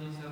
Deus é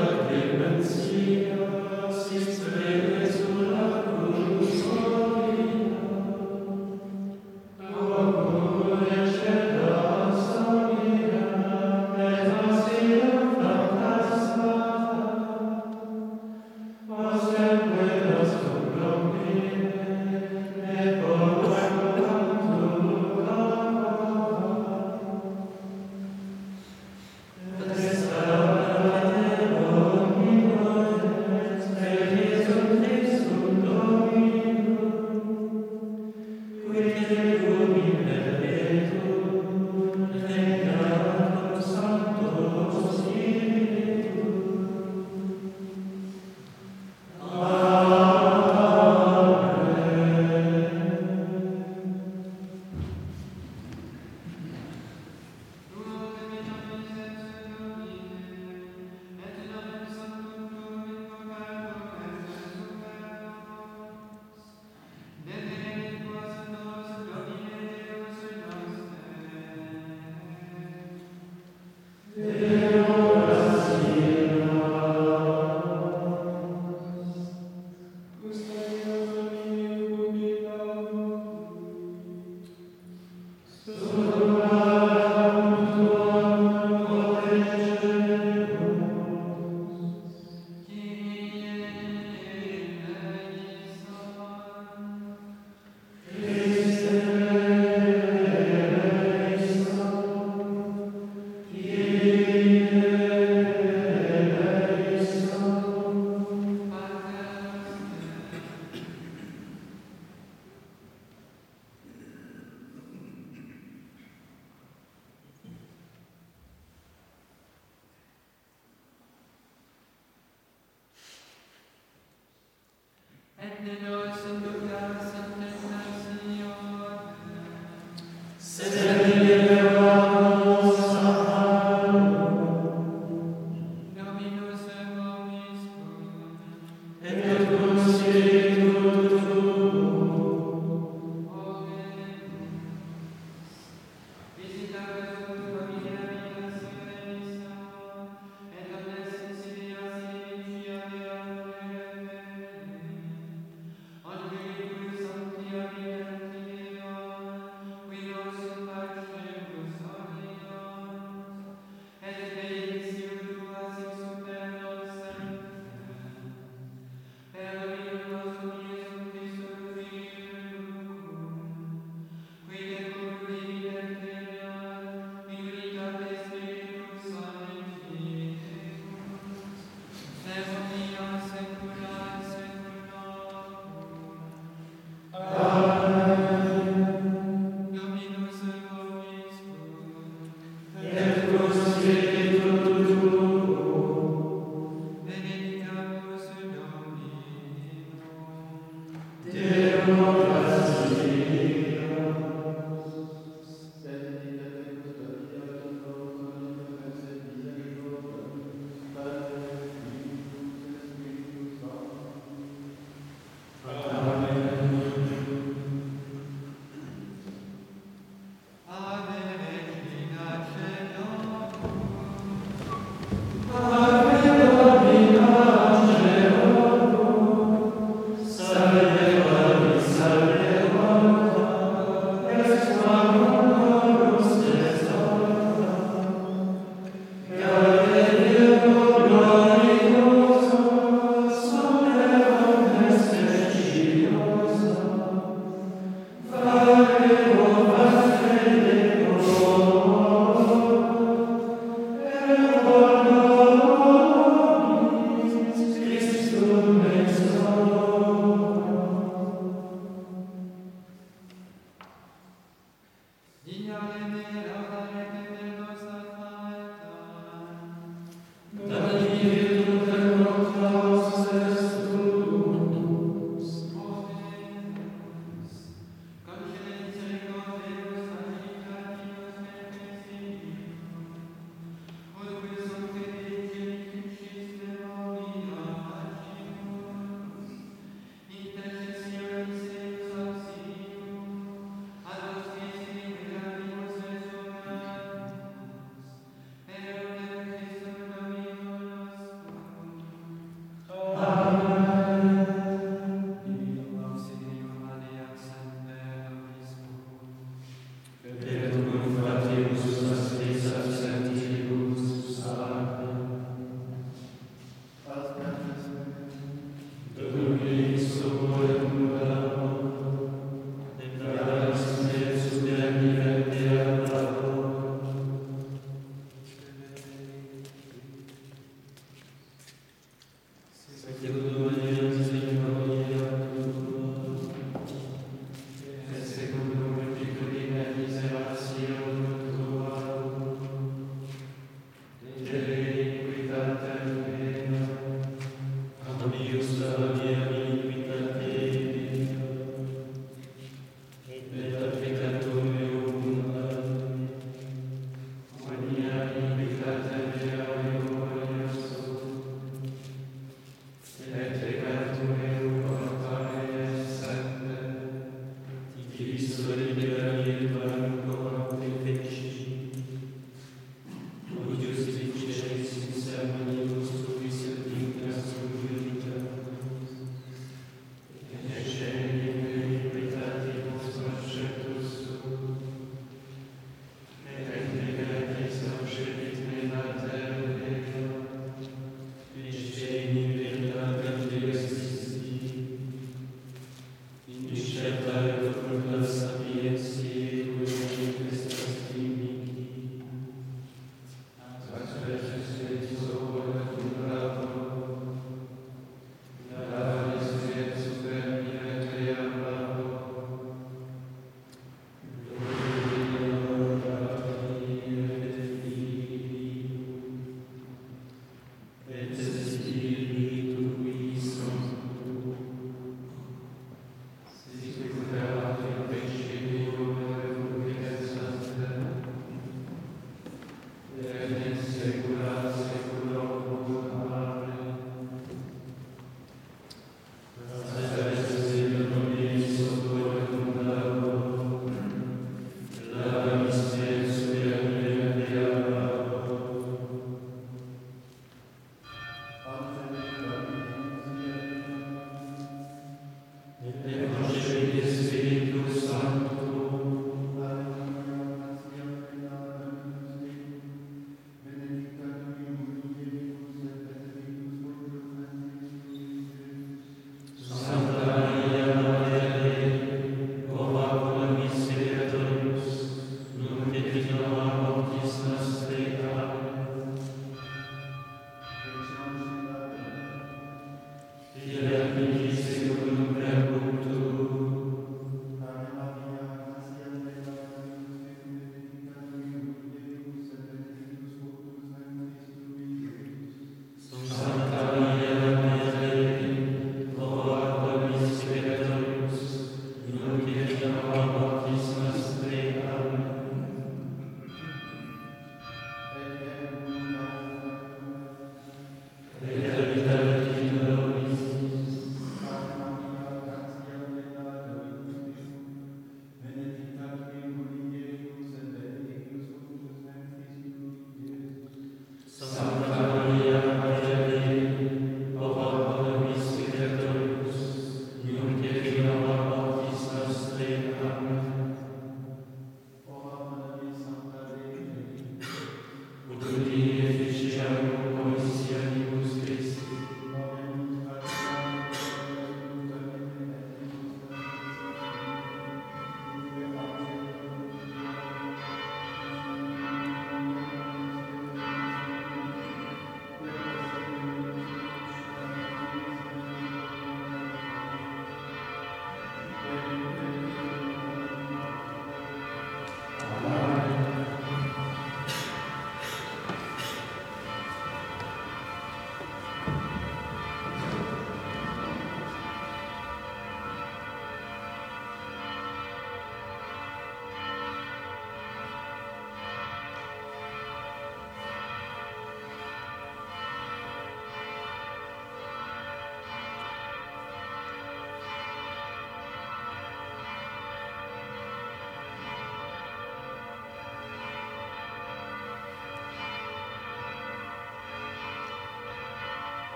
Vater, bring uns hier, Herr,